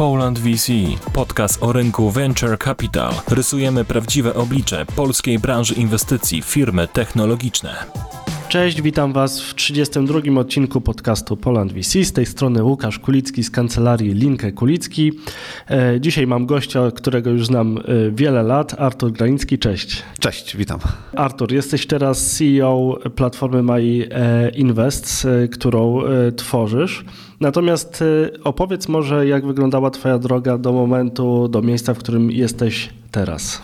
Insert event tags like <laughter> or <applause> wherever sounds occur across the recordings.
Poland VC, podcast o rynku Venture Capital. Rysujemy prawdziwe oblicze polskiej branży inwestycji w firmy technologiczne. Cześć, witam Was w 32 odcinku podcastu Poland VC. Z tej strony Łukasz Kulicki z kancelarii Linkę Kulicki. E, dzisiaj mam gościa, którego już znam e, wiele lat, Artur Granicki. Cześć. Cześć, witam. Artur, jesteś teraz CEO platformy My e, Invest, którą tworzysz. Natomiast opowiedz może, jak wyglądała Twoja droga do momentu, do miejsca, w którym jesteś teraz.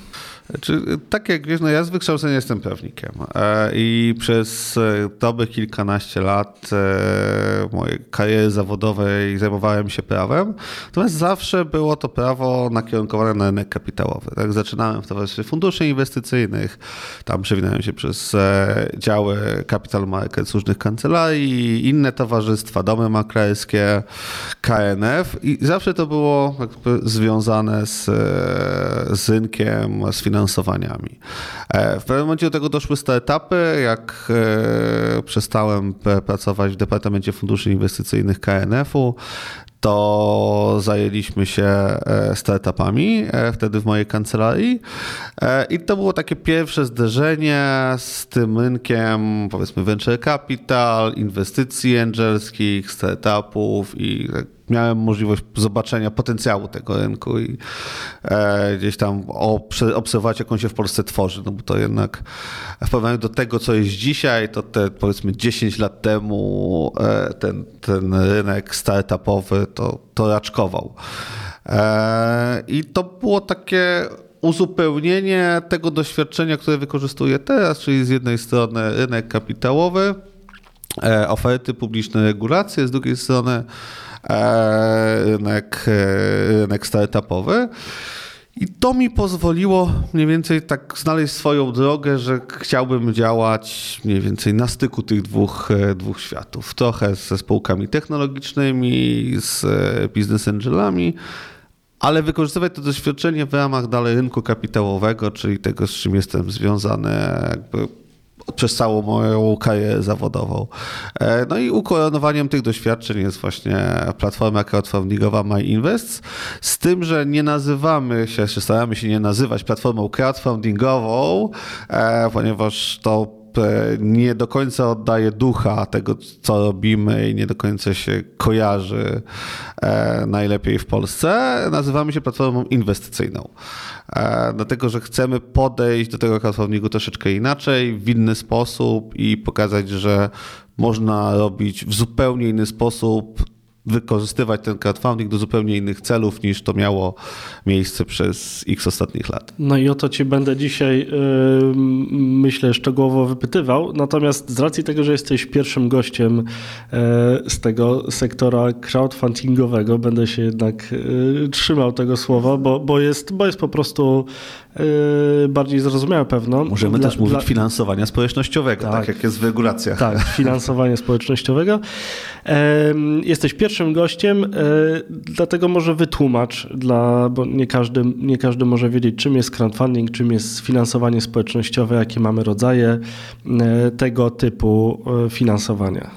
Znaczy, tak jak wiesz, no ja z wykształcenia jestem prawnikiem e, i przez e, dobrych kilkanaście lat e, mojej kariery zawodowej zajmowałem się prawem, natomiast zawsze było to prawo nakierunkowane na rynek kapitałowy. Tak? Zaczynałem w towarzystwie funduszy inwestycyjnych, tam przewinąłem się przez działy Capital Markets różnych kancelarii, inne towarzystwa, domy maklerskie, KNF i zawsze to było związane z, z rynkiem, z finansami finansowaniami. E, w pewnym momencie do tego doszły startupy, jak e, przestałem pracować w Departamencie Funduszy Inwestycyjnych KNF-u, to zajęliśmy się e, startupami wtedy w mojej kancelarii i to było takie pierwsze zderzenie z tym rynkiem powiedzmy venture capital, inwestycji angelskich, startupów i tak miałem możliwość zobaczenia potencjału tego rynku i e, gdzieś tam obserwować, jak on się w Polsce tworzy, no bo to jednak w porównaniu do tego, co jest dzisiaj, to te powiedzmy 10 lat temu e, ten, ten rynek startupowy to, to raczkował. E, I to było takie uzupełnienie tego doświadczenia, które wykorzystuję teraz, czyli z jednej strony rynek kapitałowy, oferty publiczne, regulacje, z drugiej strony rynek, e, rynek startupowy. I to mi pozwoliło mniej więcej tak znaleźć swoją drogę, że chciałbym działać mniej więcej na styku tych dwóch, e, dwóch światów. Trochę ze spółkami technologicznymi, z business angelami, ale wykorzystywać to doświadczenie w ramach dalej rynku kapitałowego, czyli tego, z czym jestem związany jakby przez całą moją karierę zawodową. E, no i ukoronowaniem tych doświadczeń jest właśnie platforma crowdfundingowa MyInvest, z tym, że nie nazywamy się, czy staramy się nie nazywać platformą crowdfundingową, e, ponieważ to nie do końca oddaje ducha tego, co robimy i nie do końca się kojarzy e, najlepiej w Polsce. Nazywamy się platformą inwestycyjną. E, dlatego, że chcemy podejść do tego crowdfundingu troszeczkę inaczej, w inny sposób i pokazać, że można robić w zupełnie inny sposób wykorzystywać ten crowdfunding do zupełnie innych celów niż to miało miejsce przez x ostatnich lat. No i o to ci będę dzisiaj myślę szczegółowo wypytywał. Natomiast z racji tego, że jesteś pierwszym gościem yy, z tego sektora crowdfundingowego, będę się jednak yy, trzymał tego słowa, bo, bo, jest, bo jest po prostu Yy, bardziej zrozumiałe pewno. Możemy dla, też mówić dla... finansowania społecznościowego, tak. tak. jak jest w regulacjach. Tak, finansowanie społecznościowego. Jesteś pierwszym gościem, e, dlatego może wytłumacz, dla, bo nie każdy, nie każdy może wiedzieć, czym jest crowdfunding, czym jest finansowanie społecznościowe, jakie mamy rodzaje e, tego typu e, finansowania.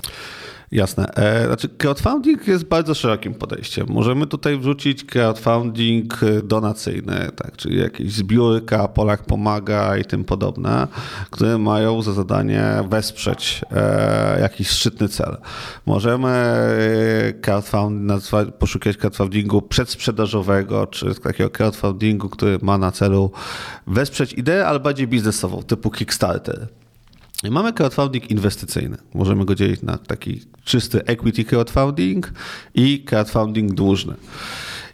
Jasne. E, znaczy, crowdfunding jest bardzo szerokim podejściem. Możemy tutaj wrzucić crowdfunding e, donacyjny, tak, czyli jakieś zbiórka, Polak pomaga i tym podobne, które mają za zadanie wesprzeć e, jakiś szczytny cel. Możemy crowdfund, poszukać crowdfundingu przedsprzedażowego, czy takiego crowdfundingu, który ma na celu wesprzeć ideę, ale bardziej biznesową, typu Kickstarter. Mamy crowdfunding inwestycyjny. Możemy go dzielić na taki czysty equity crowdfunding i crowdfunding dłużny.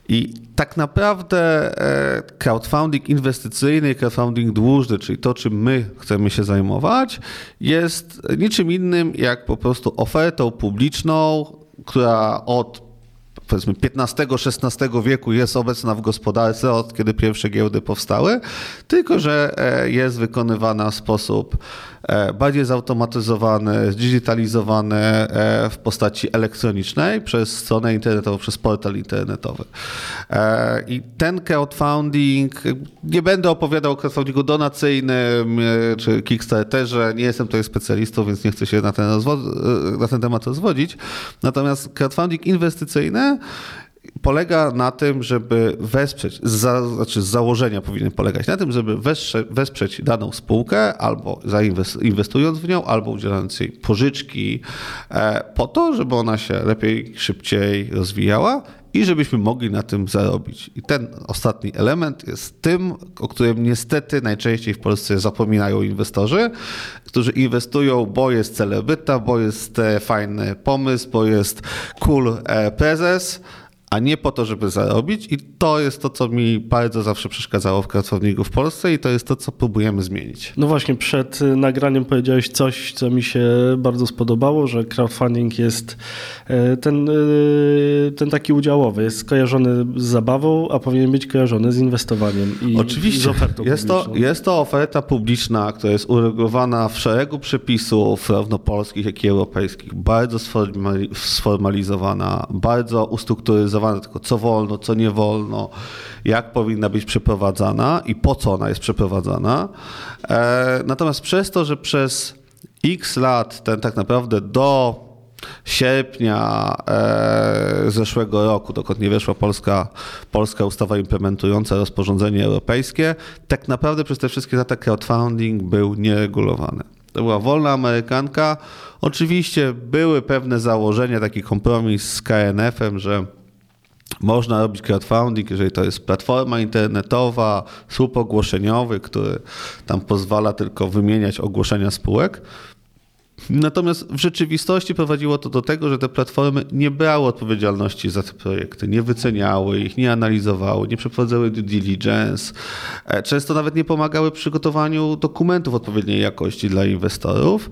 I tak naprawdę e, crowdfunding inwestycyjny i crowdfunding dłużny, czyli to, czym my chcemy się zajmować, jest niczym innym jak po prostu ofertą publiczną, która od powiedzmy XV-XVI wieku jest obecna w gospodarce, od kiedy pierwsze giełdy powstały, tylko że e, jest wykonywana w sposób bardziej zautomatyzowany, zdigitalizowany e, w postaci elektronicznej przez stronę internetową, przez portal internetowy. I ten crowdfunding, nie będę opowiadał o crowdfundingu donacyjnym czy Kickstarterze, nie jestem tutaj specjalistą, więc nie chcę się na ten, na ten temat rozwodzić. Natomiast crowdfunding inwestycyjny polega na tym, żeby wesprzeć, za, znaczy z założenia powinien polegać na tym, żeby wesprzeć, wesprzeć daną spółkę albo inwestując w nią, albo udzielając jej pożyczki e, po to, żeby ona się lepiej, szybciej rozwijała i żebyśmy mogli na tym zarobić. I ten ostatni element jest tym, o którym niestety najczęściej w Polsce zapominają inwestorzy, którzy inwestują, bo jest celebryta, bo jest e, fajny pomysł, bo jest cool e, prezes, a nie po to, żeby zarobić. I to jest to, co mi bardzo zawsze przeszkadzało w crowdfundingu w Polsce i to jest to, co próbujemy zmienić. No właśnie, przed nagraniem powiedziałeś coś, co mi się bardzo spodobało, że crowdfunding jest y, ten, y, ten taki udziałowy, jest skojarzony z zabawą, a powinien być kojarzony z inwestowaniem i Oczywiście. z ofertą jest to, jest to oferta publiczna, która jest uregulowana w szeregu przepisów równopolskich, jak i europejskich, bardzo sformalizowana, bardzo ustrukturyzowana tylko co wolno, co nie wolno, jak powinna być przeprowadzana i po co ona jest przeprowadzana. E, natomiast przez to, że przez x lat, ten tak naprawdę do sierpnia e, zeszłego roku, dokąd nie weszła polska, polska ustawa implementująca rozporządzenie europejskie, tak naprawdę przez te wszystkie lata crowdfunding był nieregulowany. To była wolna amerykanka. Oczywiście były pewne założenia, taki kompromis z KNF-em, że można robić crowdfunding, jeżeli to jest platforma internetowa, słup ogłoszeniowy, który tam pozwala tylko wymieniać ogłoszenia spółek. Natomiast w rzeczywistości prowadziło to do tego, że te platformy nie brały odpowiedzialności za te projekty, nie wyceniały ich, nie analizowały, nie przeprowadzały due diligence, e, często nawet nie pomagały w przygotowaniu dokumentów odpowiedniej jakości dla inwestorów.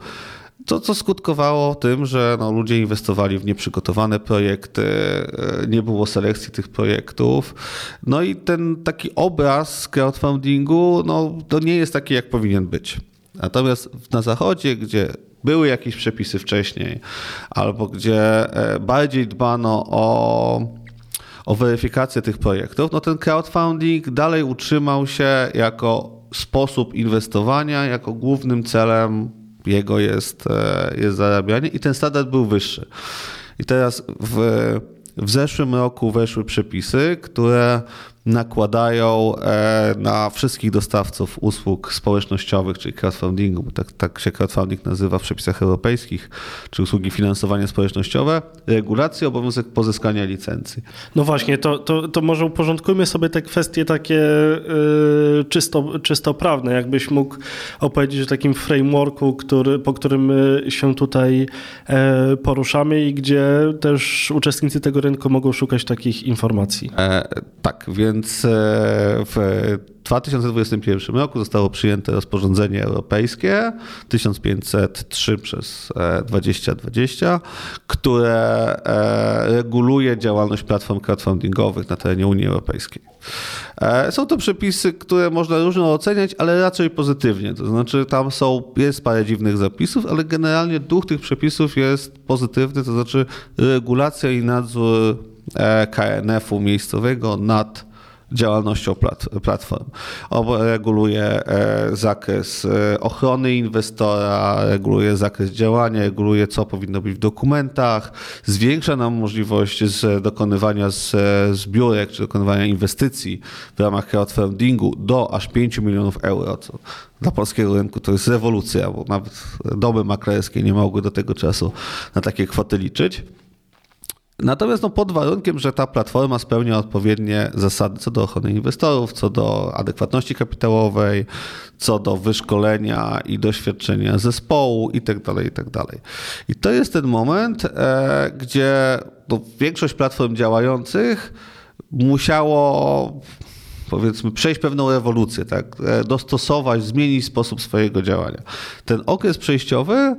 To, co skutkowało tym, że no, ludzie inwestowali w nieprzygotowane projekty, e, nie było selekcji tych projektów. No i ten taki obraz crowdfundingu no, to nie jest taki, jak powinien być. Natomiast na zachodzie, gdzie były jakieś przepisy wcześniej, albo gdzie e, bardziej dbano o, o weryfikację tych projektów, no ten crowdfunding dalej utrzymał się jako sposób inwestowania, jako głównym celem jego jest, e, jest zarabianie i ten standard był wyższy. I teraz w, w zeszłym roku weszły przepisy, które nakładają e, na wszystkich dostawców usług społecznościowych, czyli crowdfundingu, tak, tak się crowdfunding nazywa w przepisach europejskich, czy usługi finansowania społecznościowe, regulację, obowiązek pozyskania licencji. No właśnie, to, to, to może uporządkujmy sobie te kwestie takie yy, czysto, czysto prawne. Jakbyś mógł opowiedzieć o takim frameworku, który, po którym się tutaj e, poruszamy i gdzie też uczestnicy tego rynku mogą szukać takich informacji. E, tak, więc więc e, w 2021 roku zostało przyjęte rozporządzenie europejskie 1503 przez 2020, e, które e, reguluje działalność platform crowdfundingowych na terenie Unii Europejskiej. Są to przepisy, które można różno oceniać, ale raczej pozytywnie. To znaczy, tam są, jest parę dziwnych zapisów, ale generalnie duch tych przepisów jest pozytywny, to znaczy regulacja i nadzór KNF-u miejscowego nad działalnością platform. Reguluje e, zakres e, ochrony inwestora, reguluje zakres działania, reguluje co powinno być w dokumentach, zwiększa nam możliwość z dokonywania zbiórek czy dokonywania inwestycji w ramach crowdfundingu do aż 5 milionów euro, co dla polskiego rynku to jest rewolucja, bo nawet domy maklerskie nie mogły do tego czasu na takie kwoty liczyć. Natomiast no, pod warunkiem, że ta platforma spełnia odpowiednie zasady co do ochrony inwestorów, co do adekwatności kapitałowej, co do wyszkolenia i doświadczenia zespołu itd. Tak itd. Tak I to jest ten moment, e, gdzie no, większość platform działających musiało powiedzmy, przejść pewną rewolucję, tak? E, dostosować, zmienić sposób swojego działania. Ten okres przejściowy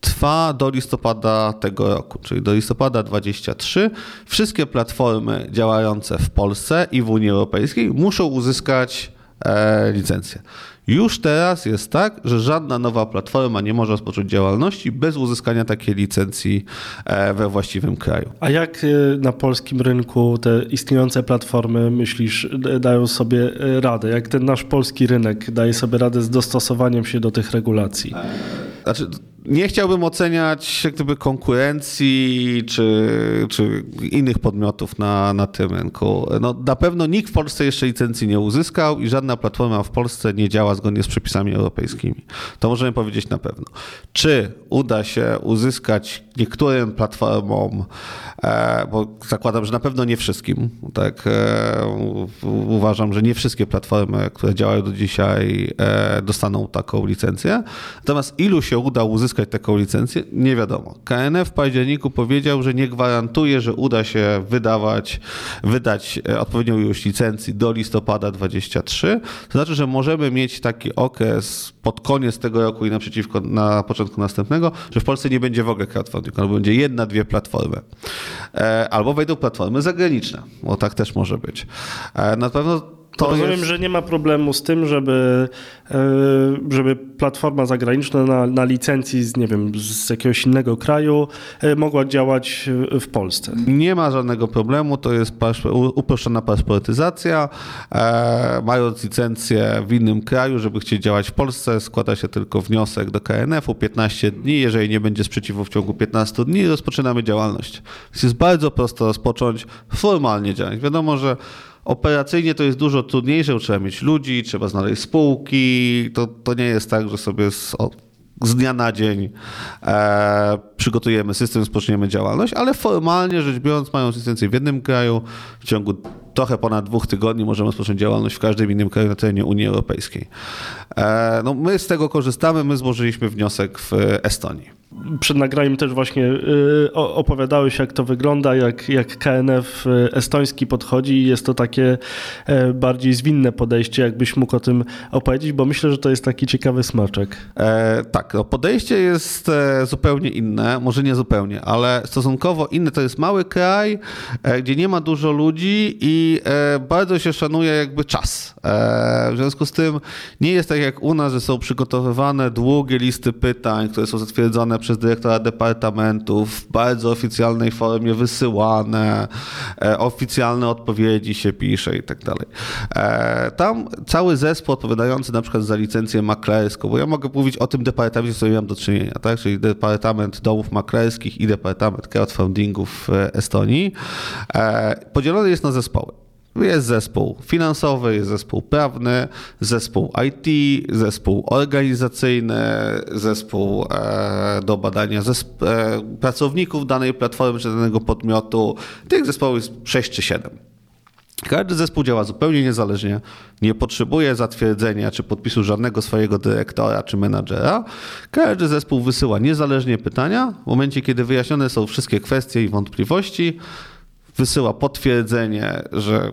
trwa do listopada tego roku, czyli do listopada 23. Wszystkie platformy działające w Polsce i w Unii Europejskiej muszą uzyskać e, licencję. Już teraz jest tak, że żadna nowa platforma nie może rozpocząć działalności bez uzyskania takiej licencji e, we właściwym kraju. A jak e, na polskim rynku te istniejące platformy, myślisz, dają sobie e, radę? Jak ten nasz polski rynek daje sobie radę z dostosowaniem się do tych regulacji? Znaczy, nie chciałbym oceniać jak gdyby konkurencji czy, czy innych podmiotów na, na tym rynku. No, na pewno nikt w Polsce jeszcze licencji nie uzyskał i żadna platforma w Polsce nie działa zgodnie z przepisami europejskimi. To możemy powiedzieć na pewno. Czy uda się uzyskać niektórym platformom, e, bo zakładam, że na pewno nie wszystkim, tak, e, uważam, że nie wszystkie platformy, które działają do dzisiaj e, dostaną taką licencję. Natomiast ilu się uda uzyskać taką licencję, nie wiadomo. KNF w październiku powiedział, że nie gwarantuje, że uda się wydawać, wydać odpowiednią ilość licencji do listopada 23. To znaczy, że możemy mieć taki okres pod koniec tego roku i naprzeciwko na początku następnego, że w Polsce nie będzie w ogóle crowdfundingu, albo będzie jedna, dwie platformy. Albo wejdą platformy zagraniczne, bo tak też może być. Na pewno to Rozumiem, jest... że nie ma problemu z tym, żeby, e, żeby platforma zagraniczna na, na licencji z, nie wiem, z jakiegoś innego kraju e, mogła działać w Polsce. Nie ma żadnego problemu, to jest uproszczona paszportyzacja. E, mając licencję w innym kraju, żeby chcieć działać w Polsce, składa się tylko wniosek do KNF-u 15 dni. Jeżeli nie będzie sprzeciwu w ciągu 15 dni, rozpoczynamy działalność. Więc jest bardzo prosto rozpocząć formalnie działać. Wiadomo, że Operacyjnie to jest dużo trudniejsze, trzeba mieć ludzi, trzeba znaleźć spółki. To, to nie jest tak, że sobie z, z dnia na dzień e, przygotujemy system, rozpoczniemy działalność, ale formalnie rzecz biorąc, mając licencję w jednym kraju, w ciągu trochę ponad dwóch tygodni możemy rozpocząć działalność w każdym innym kraju na terenie Unii Europejskiej. E, no, my z tego korzystamy, my złożyliśmy wniosek w Estonii przed nagraniem też właśnie y, opowiadałeś, jak to wygląda, jak, jak KNF y, estoński podchodzi i jest to takie e, bardziej zwinne podejście, jakbyś mógł o tym opowiedzieć, bo myślę, że to jest taki ciekawy smaczek. E, tak, no podejście jest e, zupełnie inne, może nie zupełnie, ale stosunkowo inne. To jest mały kraj, gdzie nie ma dużo ludzi i e, bardzo się szanuje jakby czas. E, w związku z tym nie jest tak jak u nas, że są przygotowywane długie listy pytań, które są zatwierdzone przez dyrektora departamentów, w bardzo oficjalnej formie wysyłane, e, oficjalne odpowiedzi się pisze i tak dalej. Tam cały zespół odpowiadający na przykład za licencję maklerską, bo ja mogę mówić o tym departamencie, z którym mam do czynienia, tak? czyli Departament Domów Maklerskich i Departament Crowdfundingu w Estonii, podzielony jest na zespoły. Jest zespół finansowy, jest zespół prawny, zespół IT, zespół organizacyjny, zespół e, do badania zesp- e, pracowników danej platformy czy danego podmiotu. Tych zespołów jest 6 czy 7. Każdy zespół działa zupełnie niezależnie, nie potrzebuje zatwierdzenia czy podpisu żadnego swojego dyrektora czy menadżera. Każdy zespół wysyła niezależnie pytania. W momencie, kiedy wyjaśnione są wszystkie kwestie i wątpliwości, wysyła potwierdzenie, że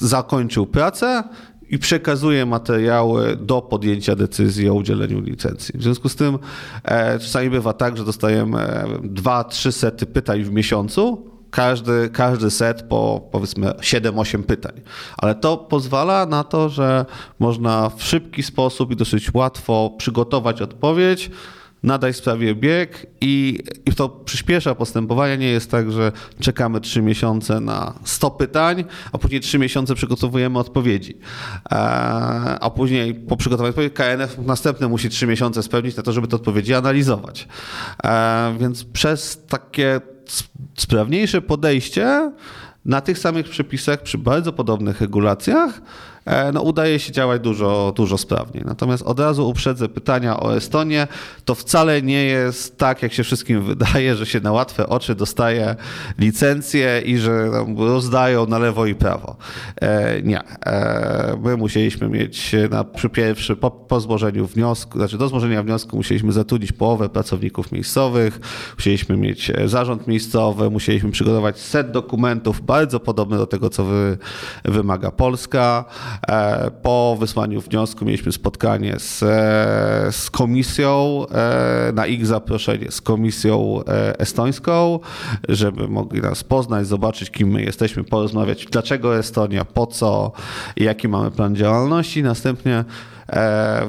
zakończył pracę i przekazuje materiały do podjęcia decyzji o udzieleniu licencji. W związku z tym e, czasami bywa tak, że dostajemy dwa, trzy sety pytań w miesiącu, każdy, każdy set po powiedzmy 7-8 pytań. Ale to pozwala na to, że można w szybki sposób i dosyć łatwo przygotować odpowiedź, nadać sprawie bieg i, i to przyspiesza postępowanie. Nie jest tak, że czekamy trzy miesiące na 100 pytań, a później trzy miesiące przygotowujemy odpowiedzi. E, a później po przygotowaniu odpowiedzi KNF następne musi trzy miesiące spełnić na to, żeby te odpowiedzi analizować. E, więc przez takie sprawniejsze podejście na tych samych przepisach, przy bardzo podobnych regulacjach, no, udaje się działać dużo, dużo sprawniej. Natomiast od razu uprzedzę pytania o Estonię. To wcale nie jest tak, jak się wszystkim <laughs> wydaje, że się na łatwe oczy dostaje licencję i że rozdają na lewo i prawo. E, nie. E, my musieliśmy mieć na, przy pierwszy, po, po złożeniu wniosku, znaczy do złożenia wniosku musieliśmy zatrudnić połowę pracowników miejscowych, musieliśmy mieć zarząd miejscowy, musieliśmy przygotować set dokumentów bardzo podobny do tego, co wy, wymaga Polska. E, po wysłaniu wniosku mieliśmy spotkanie z, e, z komisją, e, na ich zaproszenie, z komisją estońską, żeby mogli nas poznać, zobaczyć, kim my jesteśmy, porozmawiać, dlaczego Estonia, po co, jaki mamy plan działalności. Następnie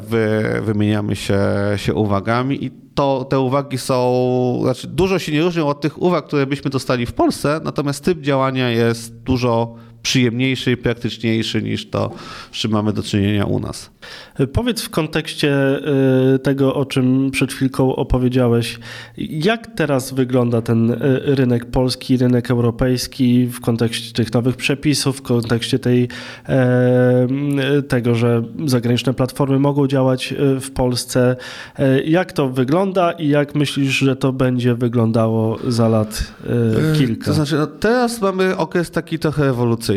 wy, wymieniamy się, się uwagami i to te uwagi są, znaczy dużo się nie różnią od tych uwag, które byśmy dostali w Polsce, natomiast typ działania jest dużo przyjemniejszy i praktyczniejszy niż to, z czym mamy do czynienia u nas. Powiedz w kontekście y, tego, o czym przed chwilką opowiedziałeś, jak teraz wygląda ten y, rynek polski, rynek europejski w kontekście tych nowych przepisów, w kontekście tej, e, tego, że zagraniczne platformy mogą działać y, w Polsce. E, jak to wygląda i jak myślisz, że to będzie wyglądało za lat kilka? To znaczy, no teraz mamy okres taki trochę ewolucyjny,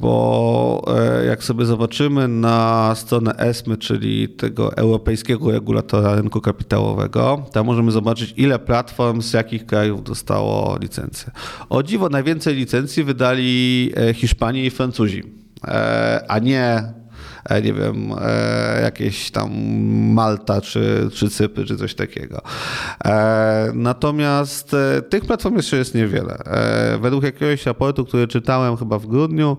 bo e, jak sobie zobaczymy na stronę ESMY, czyli tego europejskiego regulatora rynku kapitałowego, tam możemy zobaczyć, ile platform z jakich krajów dostało licencję. O dziwo, najwięcej licencji wydali e, Hiszpanie i Francuzi, e, a nie nie wiem, jakieś tam Malta czy, czy Cypry, czy coś takiego. Natomiast tych platform jeszcze jest niewiele. Według jakiegoś raportu, który czytałem chyba w grudniu,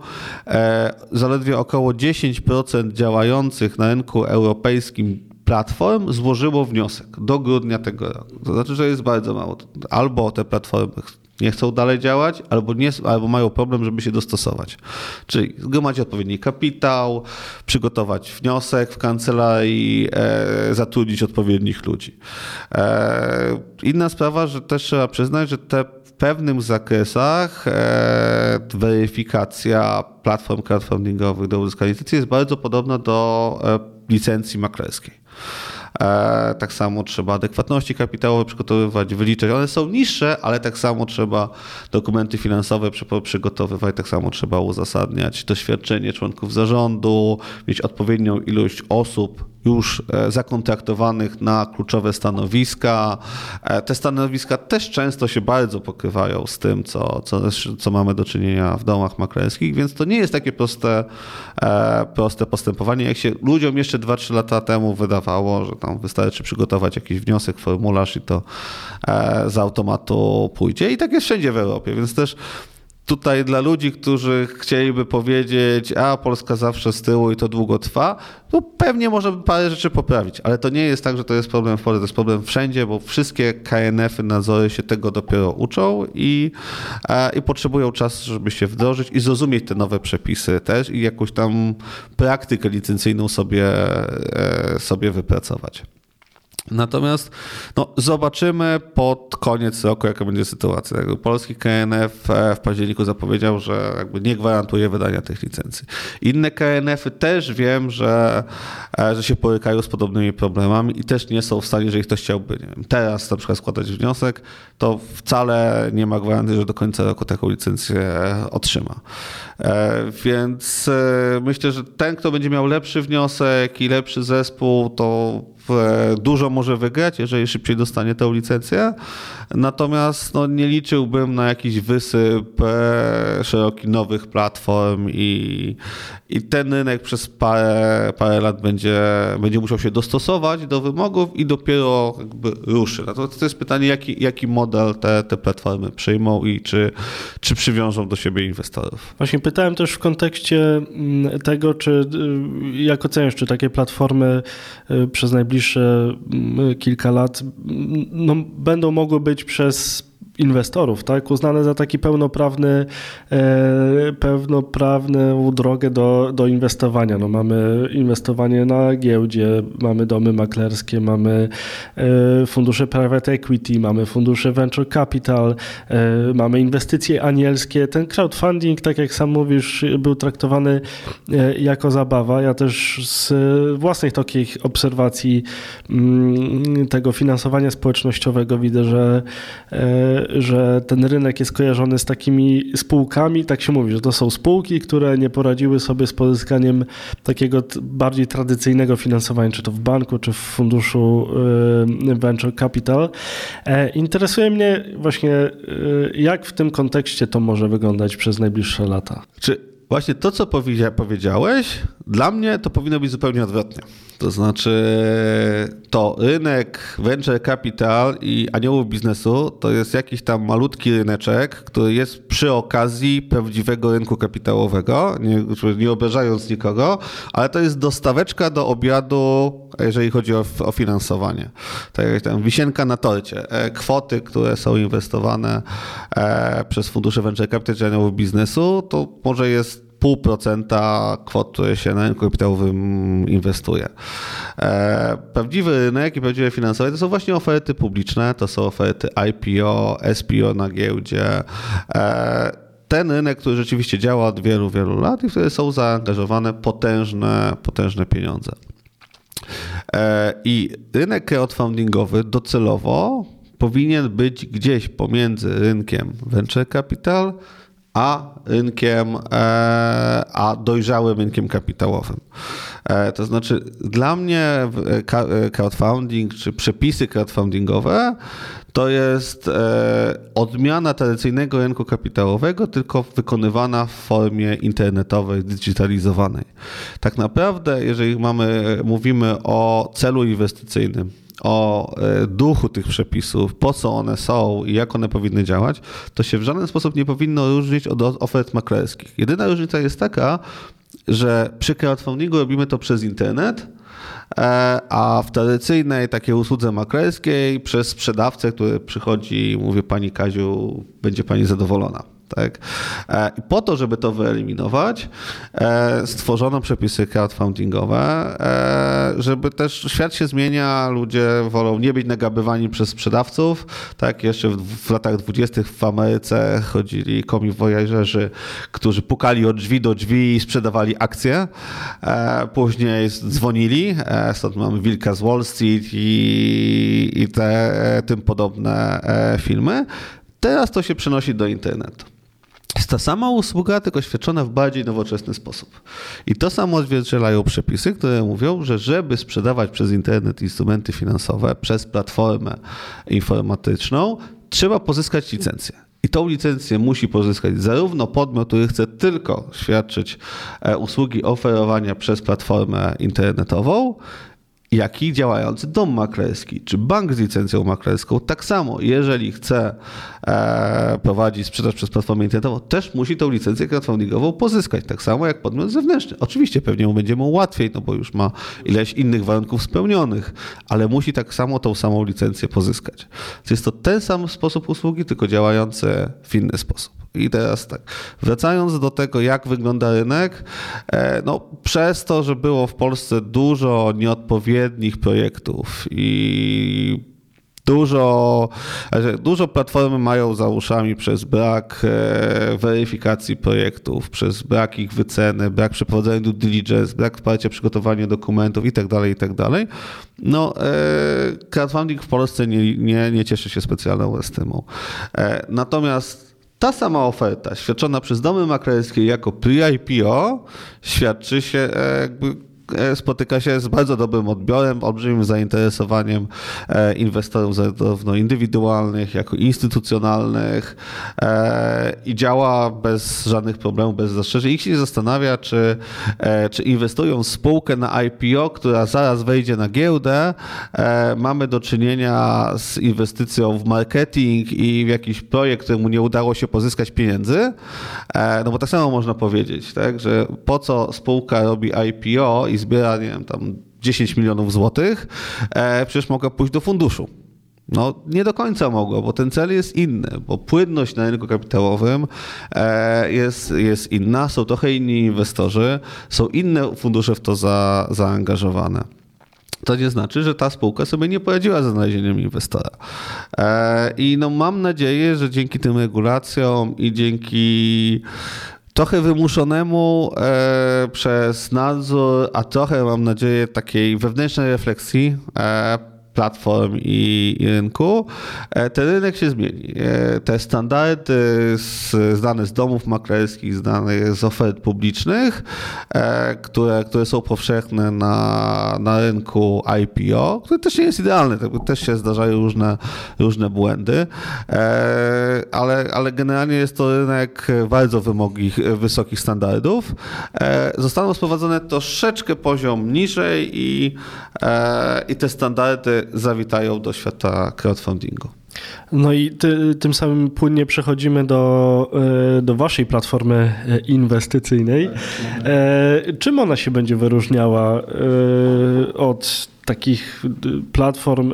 zaledwie około 10% działających na rynku europejskim platform złożyło wniosek do grudnia tego roku. To znaczy, że jest bardzo mało. Albo te platformy nie chcą dalej działać, albo, nie, albo mają problem, żeby się dostosować. Czyli zgromadzić odpowiedni kapitał, przygotować wniosek w kancelarii, e, zatrudnić odpowiednich ludzi. E, inna sprawa, że też trzeba przyznać, że te w pewnych zakresach e, weryfikacja platform crowdfundingowych do uzyskania licencji jest bardzo podobna do e, licencji maklerskiej. E, tak samo trzeba adekwatności kapitałowe przygotowywać, wyliczać. One są niższe, ale tak samo trzeba dokumenty finansowe przygotowywać, tak samo trzeba uzasadniać doświadczenie członków zarządu, mieć odpowiednią ilość osób już e, zakontraktowanych na kluczowe stanowiska. E, te stanowiska też często się bardzo pokrywają z tym, co, co, co mamy do czynienia w domach maklerskich, więc to nie jest takie proste, e, proste postępowanie, jak się ludziom jeszcze 2-3 lata temu wydawało, że tam wystarczy przygotować jakiś wniosek, formularz i to z automatu pójdzie. I tak jest wszędzie w Europie, więc też tutaj dla ludzi, którzy chcieliby powiedzieć, a Polska zawsze z tyłu i to długo trwa, to pewnie by parę rzeczy poprawić, ale to nie jest tak, że to jest problem w Polsce, to jest problem wszędzie, bo wszystkie KNF-y, nadzory się tego dopiero uczą i, i potrzebują czasu, żeby się wdrożyć i zrozumieć te nowe przepisy też i jakąś tam praktykę licencyjną sobie, e, sobie wypracować. Natomiast no, zobaczymy pod koniec roku, jaka będzie sytuacja. Polski KNF e, w październiku zapowiedział, że jakby nie gwarantuje wydania tych licencji. Inne KNF-y też wiem, że, e, że się porykają z podobnymi problemami i też nie są w stanie, jeżeli ktoś chciałby wiem, teraz na przykład składać wniosek, to wcale nie ma gwarancji, że do końca roku taką licencję otrzyma. E, więc myślę, że ten, kto będzie miał lepszy wniosek i lepszy zespół, to dużo może wygrać, jeżeli szybciej dostanie tę licencję. Natomiast no, nie liczyłbym na jakiś wysyp e, szeroki nowych platform i, i ten rynek przez parę, parę lat będzie, będzie musiał się dostosować do wymogów i dopiero jakby ruszy. Natomiast to jest pytanie, jaki, jaki model te, te platformy przyjmą i czy, czy przywiążą do siebie inwestorów. Właśnie pytałem też w kontekście mm, tego, czy y, jak oceniasz, czy takie platformy y, przez najbliższe mm, kilka lat mm, no, będą mogły być przez inwestorów, tak? uznane za taki pełnoprawny, e, pełnoprawną drogę do, do inwestowania. No, mamy inwestowanie na giełdzie, mamy domy maklerskie, mamy e, fundusze private equity, mamy fundusze venture capital, e, mamy inwestycje anielskie. Ten crowdfunding, tak jak sam mówisz, był traktowany jako zabawa. Ja też z własnych takich obserwacji mm, tego finansowania społecznościowego widzę, że że ten rynek jest kojarzony z takimi spółkami, tak się mówi, że to są spółki, które nie poradziły sobie z pozyskaniem takiego bardziej tradycyjnego finansowania, czy to w banku, czy w funduszu y, Venture Capital. E, interesuje mnie właśnie, y, jak w tym kontekście to może wyglądać przez najbliższe lata. Czy właśnie to, co powiedziałeś, dla mnie to powinno być zupełnie odwrotnie. To znaczy, to rynek venture capital i aniołów biznesu to jest jakiś tam malutki ryneczek, który jest przy okazji prawdziwego rynku kapitałowego, nie, nie obrażając nikogo, ale to jest dostaweczka do obiadu, jeżeli chodzi o, o finansowanie. Tak jak tam wisienka na torcie. E, kwoty, które są inwestowane e, przez fundusze venture capital czy aniołów biznesu, to może jest pół procenta kwot, które się na rynku kapitałowym inwestuje. E, prawdziwy rynek i prawdziwe finansowe to są właśnie oferty publiczne, to są oferty IPO, SPO na giełdzie. E, ten rynek, który rzeczywiście działa od wielu, wielu lat i w który są zaangażowane potężne, potężne pieniądze. E, I rynek crowdfundingowy docelowo powinien być gdzieś pomiędzy rynkiem venture capital a rynkiem, e, a dojrzałym rynkiem kapitałowym. E, to znaczy, dla mnie crowdfunding czy przepisy crowdfundingowe to jest odmiana tradycyjnego rynku kapitałowego, tylko wykonywana w formie internetowej, digitalizowanej. Tak naprawdę, jeżeli mamy, mówimy o celu inwestycyjnym, o e, duchu tych przepisów, po co one są i jak one powinny działać, to się w żaden sposób nie powinno różnić od ofert maklerskich. Jedyna różnica jest taka, że przy crowdfundingu robimy to przez internet, e, a w tradycyjnej takiej usłudze maklerskiej przez sprzedawcę, który przychodzi i mówi pani Kaziu, będzie pani zadowolona. Tak? E, I po to, żeby to wyeliminować, e, stworzono przepisy crowdfundingowe, e, żeby też świat się zmienia, ludzie wolą nie być nagabywani przez sprzedawców. Tak, jeszcze w, latach dwudziestych w Ameryce chodzili komi wojażerzy, którzy pukali od drzwi do drzwi i sprzedawali akcje. Później dzwonili, stąd mamy Wilka z Wall Street i, i te tym podobne filmy. Teraz to się przenosi do internetu. Jest ta sama usługa, tylko świadczona w bardziej nowoczesny sposób. I to samo odzwierciedlają przepisy, które mówią, że żeby sprzedawać przez internet instrumenty finansowe, przez platformę informatyczną, trzeba pozyskać licencję. I tą licencję musi pozyskać zarówno podmiot, który chce tylko świadczyć e, usługi oferowania przez platformę internetową, jak i działający dom maklerski, czy bank z licencją maklerską, tak samo, jeżeli chce e, prowadzić sprzedaż przez platformę internetową, też musi tą licencję crowdfundingową pozyskać, tak samo jak podmiot zewnętrzny. Oczywiście pewnie mu będzie mu łatwiej, no bo już ma ileś innych warunków spełnionych, ale musi tak samo tą samą licencję pozyskać. Więc jest to ten sam sposób usługi, tylko działający w inny sposób. I teraz tak, wracając do tego, jak wygląda rynek, e, no przez to, że było w Polsce dużo nieodpowiednich projektów i Dużo, dużo platformy mają za uszami przez brak e, weryfikacji projektów, przez brak ich wyceny, brak przeprowadzenia due diligence, brak wsparcia przygotowania dokumentów itd., tak itd. Tak no, e, crowdfunding w Polsce nie, nie, nie cieszy się specjalną estymą. Natomiast ta sama oferta świadczona przez domy maklerskie jako pre-IPO świadczy się e, jakby spotyka się z bardzo dobrym odbiorem, olbrzymim zainteresowaniem e, inwestorów zarówno indywidualnych, jak i instytucjonalnych e, i działa bez żadnych problemów, bez zastrzeżeń. Ich się zastanawia, czy, czy inwestują w spółkę na IPO, która zaraz wejdzie na giełdę. Mamy do czynienia z inwestycją w marketing i w jakiś projekt, któremu nie udało się pozyskać pieniędzy. No bo tak samo można powiedzieć, tak, że po co spółka robi IPO i zbiera, nie wiem, tam 10 milionów złotych, e, przecież mogła pójść do funduszu. No, nie do końca mogło, bo ten cel jest inny, bo płynność na rynku kapitałowym e, jest, jest inna, są trochę inni inwestorzy, są inne fundusze w to za, zaangażowane. To nie znaczy, że ta spółka sobie nie poradziła ze znalezieniem inwestora. E, I no mam nadzieję, że dzięki tym regulacjom i dzięki trochę wymuszonemu e, przez nadzór, a trochę mam nadzieję takiej wewnętrznej refleksji e, platform i, i rynku, e, ten rynek się zmieni. E, te standardy z, znane z domów maklerskich, znane z ofert publicznych, e, które, które są powszechne na, na rynku IPO, który też nie jest idealny, też się zdarzają różne, różne błędy, ale, ale generalnie jest to rynek bardzo wymogich, wysokich standardów. Zostaną sprowadzone troszeczkę poziom niżej i, i te standardy zawitają do świata crowdfundingu. No i ty, tym samym płynnie przechodzimy do, e, do waszej platformy e, inwestycyjnej. E, czym ona się będzie wyróżniała od takich platform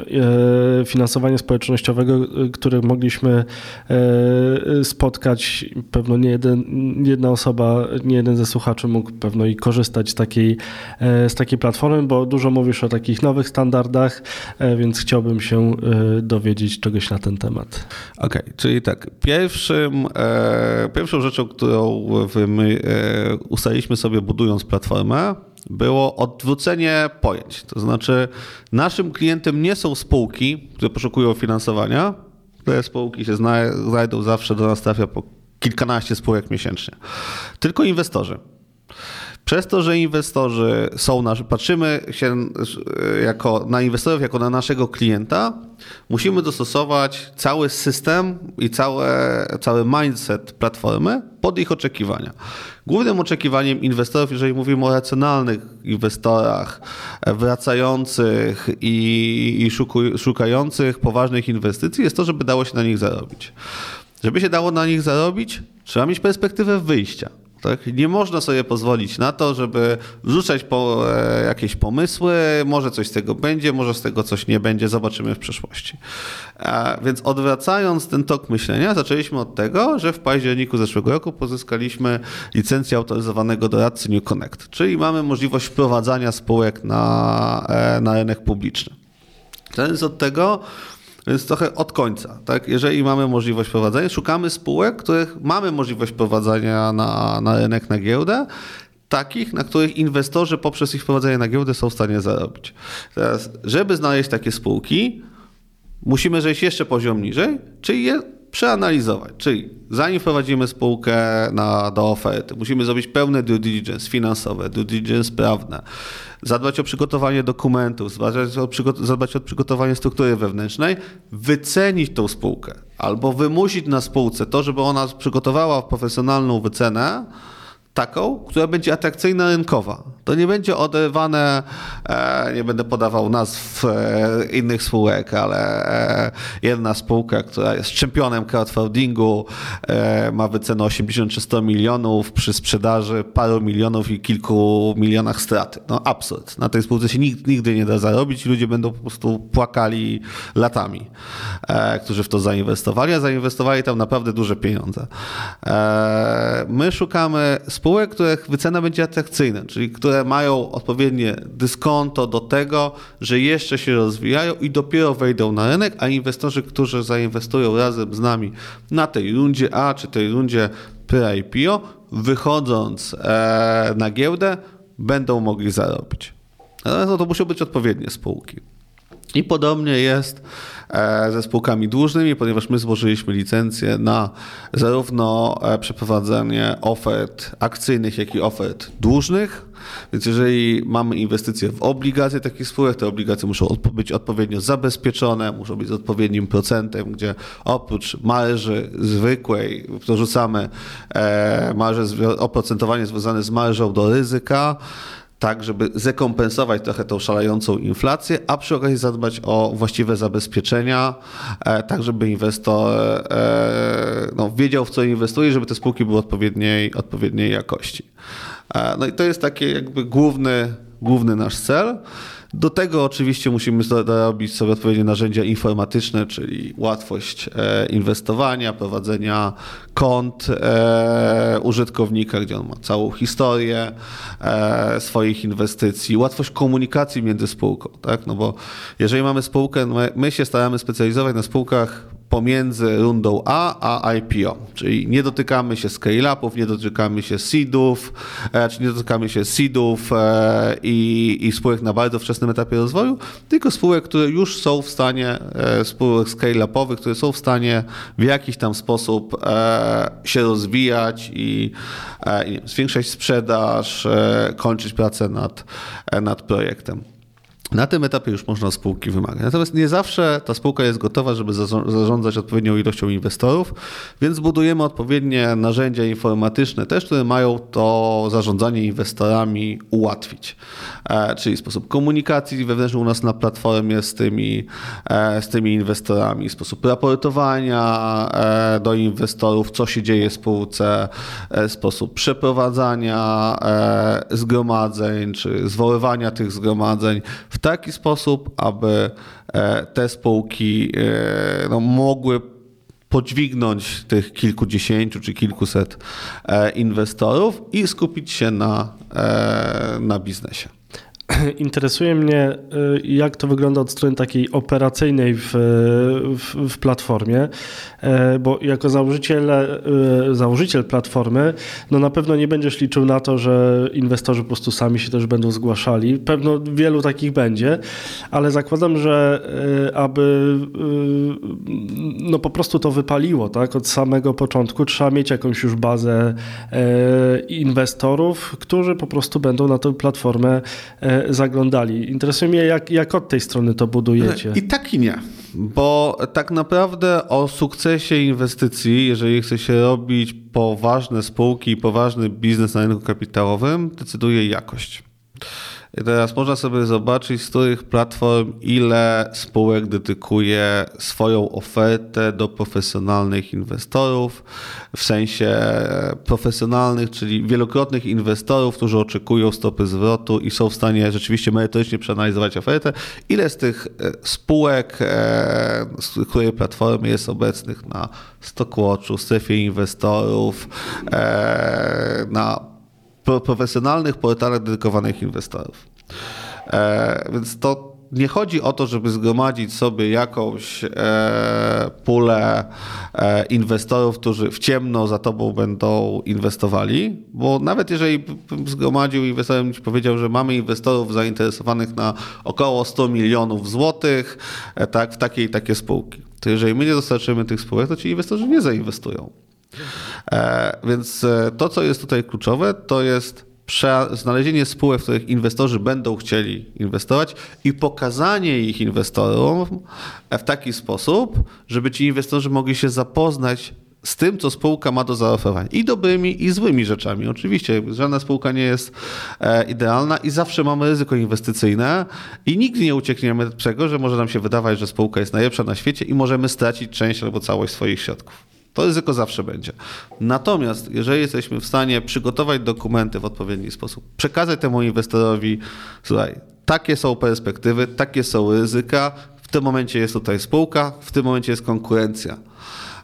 finansowania społecznościowego, które mogliśmy spotkać. Pewno nie, jeden, nie jedna osoba, nie jeden ze słuchaczy mógł pewno i korzystać z takiej, z takiej platformy, bo dużo mówisz o takich nowych standardach, więc chciałbym się dowiedzieć czegoś na ten temat. Okej, okay, czyli tak, pierwszym, e, pierwszą rzeczą, którą my e, ustaliliśmy sobie budując platformę, było odwrócenie pojęć. To znaczy, naszym klientem nie są spółki, które poszukują finansowania. Te spółki się znajdą zawsze, do nas trafia po kilkanaście spółek miesięcznie. Tylko inwestorzy. Przez to, że inwestorzy są nasz, patrzymy się e, jako, na inwestorów jako na naszego klienta, musimy dostosować cały system i całe, cały mindset platformy pod ich oczekiwania. Głównym oczekiwaniem inwestorów, jeżeli mówimy o racjonalnych inwestorach, e, wracających i, i szukających poważnych inwestycji, jest to, żeby dało się na nich zarobić. Żeby się dało na nich zarobić, trzeba mieć perspektywę wyjścia. Tak? Nie można sobie pozwolić na to, żeby wrzucać po, e, jakieś pomysły, może coś z tego będzie, może z tego coś nie będzie, zobaczymy w przyszłości. A, więc odwracając ten tok myślenia, zaczęliśmy od tego, że w październiku zeszłego roku pozyskaliśmy licencję autoryzowanego doradcy New Connect, czyli mamy możliwość wprowadzania spółek na, e, na rynek publiczny. Więc od tego więc trochę od końca. Tak? Jeżeli mamy możliwość prowadzenia, szukamy spółek, których mamy możliwość prowadzenia na, na rynek, na giełdę, takich, na których inwestorzy poprzez ich wprowadzenie na giełdę są w stanie zarobić. Teraz, żeby znaleźć takie spółki, musimy zejść jeszcze poziom niżej, czyli je przeanalizować. Czyli zanim wprowadzimy spółkę na, do oferty, musimy zrobić pełne due diligence finansowe, due diligence prawne, zadbać o przygotowanie dokumentów, zadbać o, zadbać o przygotowanie struktury wewnętrznej, wycenić tą spółkę albo wymusić na spółce to, żeby ona przygotowała profesjonalną wycenę, taką, która będzie atrakcyjna rynkowa. To nie będzie oderwane, e, nie będę podawał nazw e, innych spółek, ale e, jedna spółka, która jest czempionem crowdfundingu, ma wycenę 80 czy 100 milionów przy sprzedaży paru milionów i kilku milionach straty. No absurd. Na tej spółce się nigdy, nigdy nie da zarobić ludzie będą po prostu płakali latami, którzy w to zainwestowali, a zainwestowali tam naprawdę duże pieniądze. My szukamy spółek, których wycena będzie atrakcyjna, czyli które mają odpowiednie dyskonto do tego, że jeszcze się rozwijają i dopiero wejdą na rynek, a inwestorzy, którzy zainwestują razem z nami na tej rundzie A czy tej rundzie pre-IPO, wychodząc e, na giełdę, będą mogli zarobić. Natomiast to muszą być odpowiednie spółki. I podobnie jest ze spółkami dłużnymi, ponieważ my złożyliśmy licencję na zarówno e, przeprowadzenie ofert akcyjnych, jak i ofert dłużnych. Więc jeżeli mamy inwestycje w obligacje takich spółek, te obligacje muszą być odpowiednio zabezpieczone, muszą być z odpowiednim procentem, gdzie oprócz marży zwykłej dorzucamy e, marże, oprocentowanie związane z marżą do ryzyka, tak, żeby zrekompensować trochę tą szalejącą inflację, a przy okazji zadbać o właściwe zabezpieczenia, e, tak żeby inwestor e, no, wiedział w co inwestuje, żeby te spółki były odpowiedniej, odpowiedniej jakości. E, no i to jest taki jakby główny, główny nasz cel. Do tego oczywiście musimy dorobić sobie odpowiednie narzędzia informatyczne, czyli łatwość e, inwestowania, prowadzenia kont e, użytkownika, gdzie on ma całą historię e, swoich inwestycji, łatwość komunikacji między spółką, tak? No bo jeżeli mamy spółkę, my się staramy specjalizować na spółkach pomiędzy rundą A a IPO, czyli nie dotykamy się scale-upów, nie dotykamy się seedów, e, czy nie dotykamy się seedów e, i, i spółek na bardzo wczesnym etapie rozwoju, tylko spółek, które już są w stanie, e, spółek scale-upowych, które są w stanie w jakiś tam sposób się rozwijać i, i zwiększać sprzedaż, kończyć pracę nad, nad projektem. Na tym etapie już można spółki wymagać. Natomiast nie zawsze ta spółka jest gotowa, żeby zarządzać odpowiednią ilością inwestorów, więc budujemy odpowiednie narzędzia informatyczne też, które mają to zarządzanie inwestorami ułatwić. E, czyli sposób komunikacji wewnętrznej u nas na platformie z tymi, e, z tymi inwestorami, sposób raportowania e, do inwestorów, co się dzieje w spółce, sposób przeprowadzania zgromadzeń, czy zwoływania tych zgromadzeń w taki sposób, aby te spółki no, mogły podźwignąć tych kilkudziesięciu czy kilkuset inwestorów i skupić się na, na biznesie. <clears throat> Interesuje mnie, y, jak to wygląda od strony takiej operacyjnej w, w, w, platformie, e, bo jako założyciel, e, założyciel platformy, no na pewno nie będziesz liczył na to, że inwestorzy po prostu sami się też będą zgłaszali. Pewno wielu takich będzie, ale zakładam, że e, aby no po prostu to wypaliło, tak, od samego początku, trzeba mieć jakąś już bazę inwestorów, którzy po prostu będą na tę platformę zaglądali. Interesuje mnie, jak, jak od tej strony to budujecie. I tak i nie. Bo tak naprawdę o sukcesie inwestycji, jeżeli chce się robić poważne spółki i poważny biznes na rynku kapitałowym, decyduje jakość. I teraz można sobie zobaczyć, z których platform ile spółek dedykuje swoją ofertę do profesjonalnych inwestorów, w sensie profesjonalnych, czyli wielokrotnych inwestorów, którzy oczekują stopy zwrotu i są w stanie rzeczywiście merytorycznie przeanalizować ofertę. Ile z tych e, spółek, e, z której platformy jest obecnych na Stockwatchu, strefie inwestorów, e, na profesjonalnych portalach dedykowanych inwestorów. E, więc to nie chodzi o to, żeby zgromadzić sobie jakąś e, pulę e, inwestorów, którzy w ciemno za tobą będą inwestowali, bo nawet jeżeli zgromadził inwestorem i powiedział, że mamy inwestorów zainteresowanych na około 100 milionów złotych, e, tak, w takie i takie spółki, to jeżeli my nie dostarczymy tych spółek, to ci inwestorzy nie zainwestują. E, więc e, to, co jest tutaj kluczowe, to jest znalezienie spółek, w których inwestorzy będą chcieli inwestować i pokazanie ich inwestorom w taki sposób, żeby ci inwestorzy mogli się zapoznać z tym, co spółka ma do zaoferowania. I dobrymi, i złymi rzeczami. Oczywiście, żadna spółka nie jest e, idealna i zawsze mamy ryzyko inwestycyjne i nigdy nie uciekniemy od tego, że może nam się wydawać, że spółka jest najlepsza na świecie i możemy stracić część albo całość swoich środków. To ryzyko zawsze będzie. Natomiast jeżeli jesteśmy w stanie przygotować dokumenty w odpowiedni sposób, przekazać temu inwestorowi, słuchaj, takie są perspektywy, takie są ryzyka, w tym momencie jest tutaj spółka, w tym momencie jest konkurencja.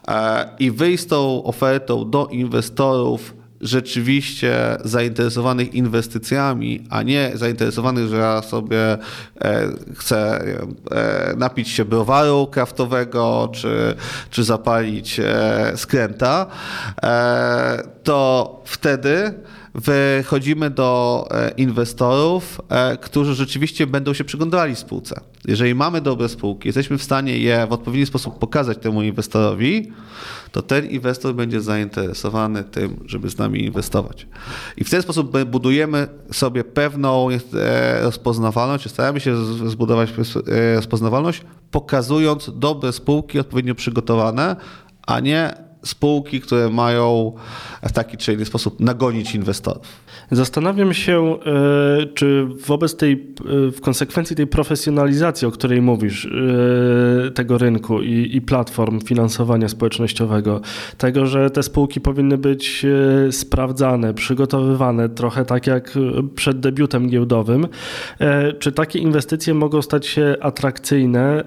E, I wyjść z tą ofertą do inwestorów rzeczywiście zainteresowanych inwestycjami, a nie zainteresowanych, że ja sobie e, chcę e, napić się browaru kraftowego, czy, czy zapalić e, skręta, to wtedy wychodzimy do e, inwestorów, e, którzy rzeczywiście będą się przyglądali spółce. Jeżeli mamy dobre spółki, jesteśmy w stanie je w odpowiedni sposób pokazać temu inwestorowi, to ten inwestor będzie zainteresowany tym, żeby z nami inwestować. I w ten sposób budujemy sobie pewną e, rozpoznawalność, staramy się zbudować rozpoznawalność, pokazując dobre spółki odpowiednio przygotowane, a nie spółki, które mają w taki czy inny sposób nagonić inwestorów. Zastanawiam się, e, czy wobec tej, e, w konsekwencji tej profesjonalizacji, o której mówisz, e, tego rynku i, i platform finansowania społecznościowego, tego, że te spółki powinny być sprawdzane, przygotowywane, trochę tak jak przed debiutem giełdowym, czy takie inwestycje mogą stać się atrakcyjne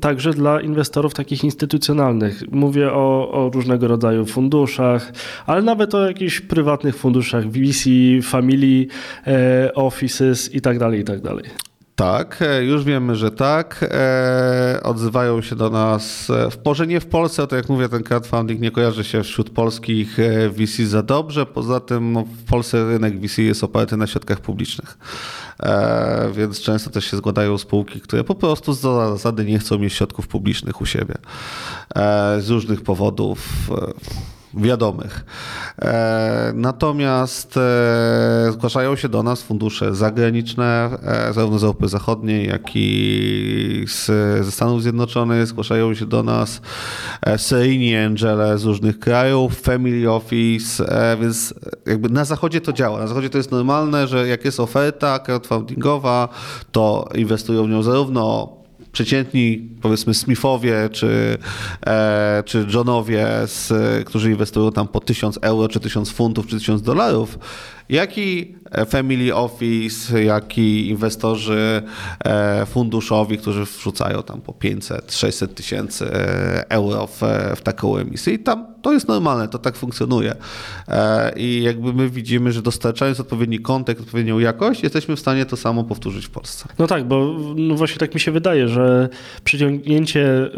także dla inwestorów takich instytucjonalnych? Mówię o o, różnego rodzaju funduszach, ale nawet o jakichś prywatnych funduszach, VC, Family e, Offices i tak dalej, i tak dalej. Tak, e, już wiemy, że tak. E, odzywają się do nas, w, może nie w Polsce, to jak mówię, ten crowdfunding nie kojarzy się wśród polskich VC za dobrze. Poza tym no, w Polsce rynek VC jest oparty na środkach publicznych. Więc często też się zgładają spółki, które po prostu z zasady nie chcą mieć środków publicznych u siebie. Z różnych powodów wiadomych. E, natomiast e, zgłaszają się do nas fundusze zagraniczne, e, zarówno z Europy Zachodniej, jak i z, ze Stanów Zjednoczonych. Zgłaszają się do nas seryjni angele z różnych krajów, family office, więc jakby na zachodzie to działa. Na zachodzie to jest normalne, że jak jest oferta crowdfundingowa, to inwestują w nią zarówno przeciętni, powiedzmy, Smithowie czy, e, czy Johnowie, z, którzy inwestują tam po 1000 euro, czy 1000 funtów, czy 1000 dolarów, jak i family office, jak i inwestorzy e, funduszowi, którzy wrzucają tam po 500-600 tysięcy e, euro w, w taką emisję. I tam to jest normalne, to tak funkcjonuje. E, I jakby my widzimy, że dostarczając odpowiedni kontekst, odpowiednią jakość, jesteśmy w stanie to samo powtórzyć w Polsce. No tak, bo no właśnie tak mi się wydaje, że przyciągnięcie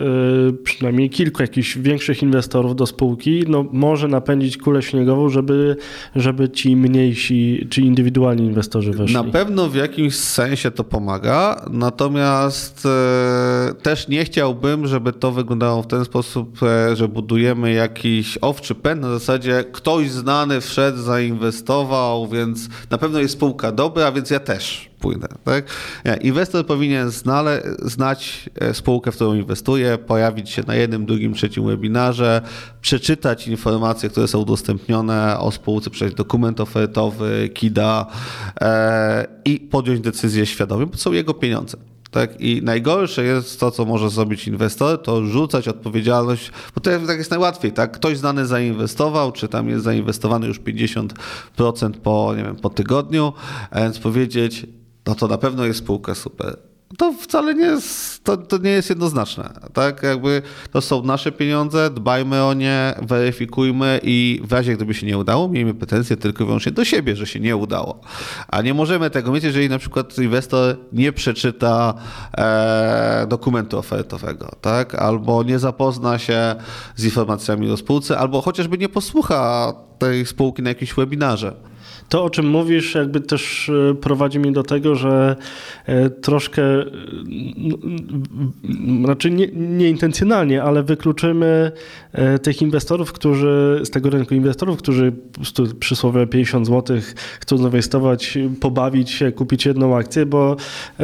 przynajmniej kilku jakichś większych inwestorów do spółki no, może napędzić kulę śniegową, żeby, żeby ci mniejsi czy indywidualni inwestorzy weszli. Na pewno w jakimś sensie to pomaga, natomiast e, też nie chciałbym, żeby to wyglądało w ten sposób, e, że budujemy jakiś owczy pęd na zasadzie ktoś znany wszedł, zainwestował, więc na pewno jest spółka dobra, więc ja też pójdę. Tak? Nie, inwestor powinien znale, znać e, spółkę, w którą inwestuje, pojawić się na jednym, drugim, trzecim webinarze, przeczytać informacje, które są udostępnione o spółce, przejść dokument ofertowy, KIDA e, i podjąć decyzję świadomie, bo są jego pieniądze. Tak? I najgorsze jest to, co może zrobić inwestor, to rzucać odpowiedzialność, bo to tak jest najłatwiej, tak? Ktoś znany zainwestował, czy tam jest zainwestowany już 50% po, nie wiem, po tygodniu, a więc powiedzieć, no to na pewno jest spółka super. To wcale nie jest, to, to nie jest jednoznaczne. Tak? Jakby to są nasze pieniądze, dbajmy o nie, weryfikujmy i w razie gdyby się nie udało, miejmy pretensje tylko i wyłącznie do siebie, że się nie udało. A nie możemy tego mieć, jeżeli na przykład inwestor nie przeczyta e, dokumentu ofertowego, tak? albo nie zapozna się z informacjami o spółce, albo chociażby nie posłucha tej spółki na jakimś webinarze. To, o czym mówisz, jakby też e, prowadzi mnie do tego, że e, troszkę, znaczy nie, nieintencjonalnie, ale wykluczymy tych inwestorów, którzy z tego rynku inwestorów, którzy przysłowie 50 zł chcą zainwestować, pobawić się, kupić jedną akcję, bo,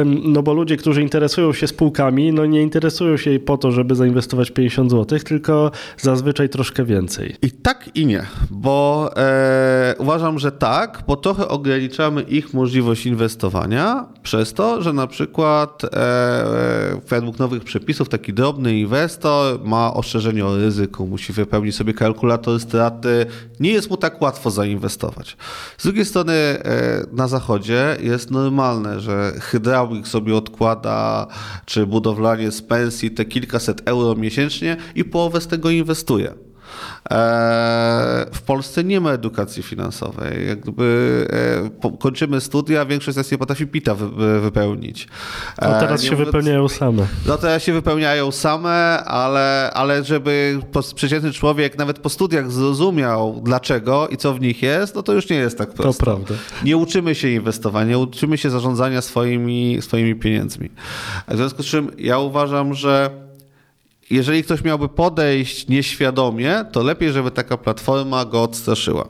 no bo ludzie, którzy interesują się spółkami, no nie interesują się jej po to, żeby zainwestować 50 zł, tylko zazwyczaj troszkę więcej. I tak i nie, bo e, uważam, że tak, bo trochę ograniczamy ich możliwość inwestowania przez to, że na przykład e, według nowych przepisów taki drobny inwestor ma ostrzeżenie o ryzyku, musi wypełnić sobie kalkulator straty, nie jest mu tak łatwo zainwestować. Z drugiej strony e, na zachodzie jest normalne, że hydraulik sobie odkłada, czy budowlanie z pensji te kilkaset euro miesięcznie i połowę z tego inwestuje. E, w Polsce nie ma edukacji finansowej. Jakby e, kończymy studia, większość z nas nie potrafi PITA wypełnić. No teraz się wypełniają same. No teraz się wypełniają same, ale, ale żeby przeciętny człowiek nawet po studiach zrozumiał dlaczego i co w nich jest, no to już nie jest tak prosto. To prawda. Nie uczymy się inwestowania, nie uczymy się zarządzania swoimi, swoimi pieniędzmi. W związku z czym ja uważam, że jeżeli ktoś miałby podejść nieświadomie, to lepiej, żeby taka platforma go odstraszyła.